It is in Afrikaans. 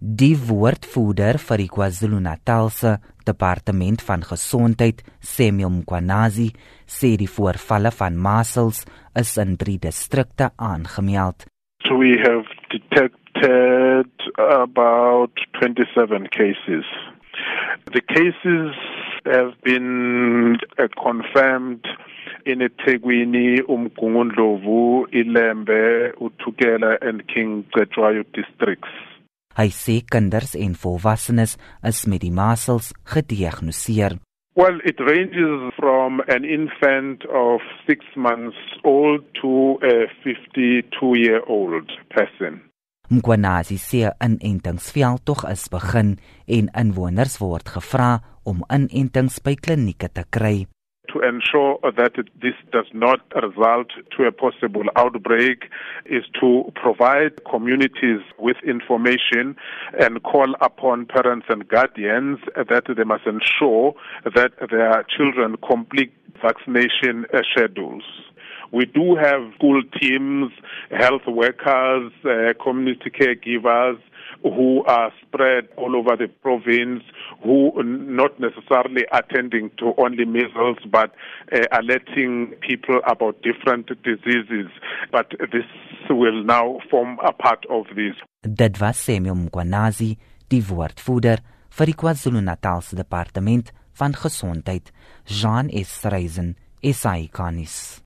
Die woordvoerder vir die KwaZulu-Natalse Departement van Gesondheid, Samuel Mkwanazi, sê die voorvalle van measles is in 3 distrikte aangemeld. So we have detected about 27 cases. The cases have been uh, confirmed in eThekwini, uMgungundlovu, Ilembe, uThukela and King Cetshwayo districts. Hy sê kinders en volwassenes is met die measles gediagnoseer. Well, it ranges from an infant of 6 months old to a 52-year-old person. Mkwanazi sê 'n inentingsveldtog is begin en inwoners word gevra om inentings by klinieke te kry. To ensure that this does not result to a possible outbreak is to provide communities with information and call upon parents and guardians that they must ensure that their children complete vaccination schedules. We do have school teams, health workers, uh, community caregivers, who are spread all over the province, who not necessarily attending to only measles, but uh, alerting people about different diseases. But this will now form a part of this. Dit was Samuel Mkwanazi, die woordvoerder vir die KwaZulu-Natalse Departement van Gesondheid, Jean S. Reisen, SAICanis.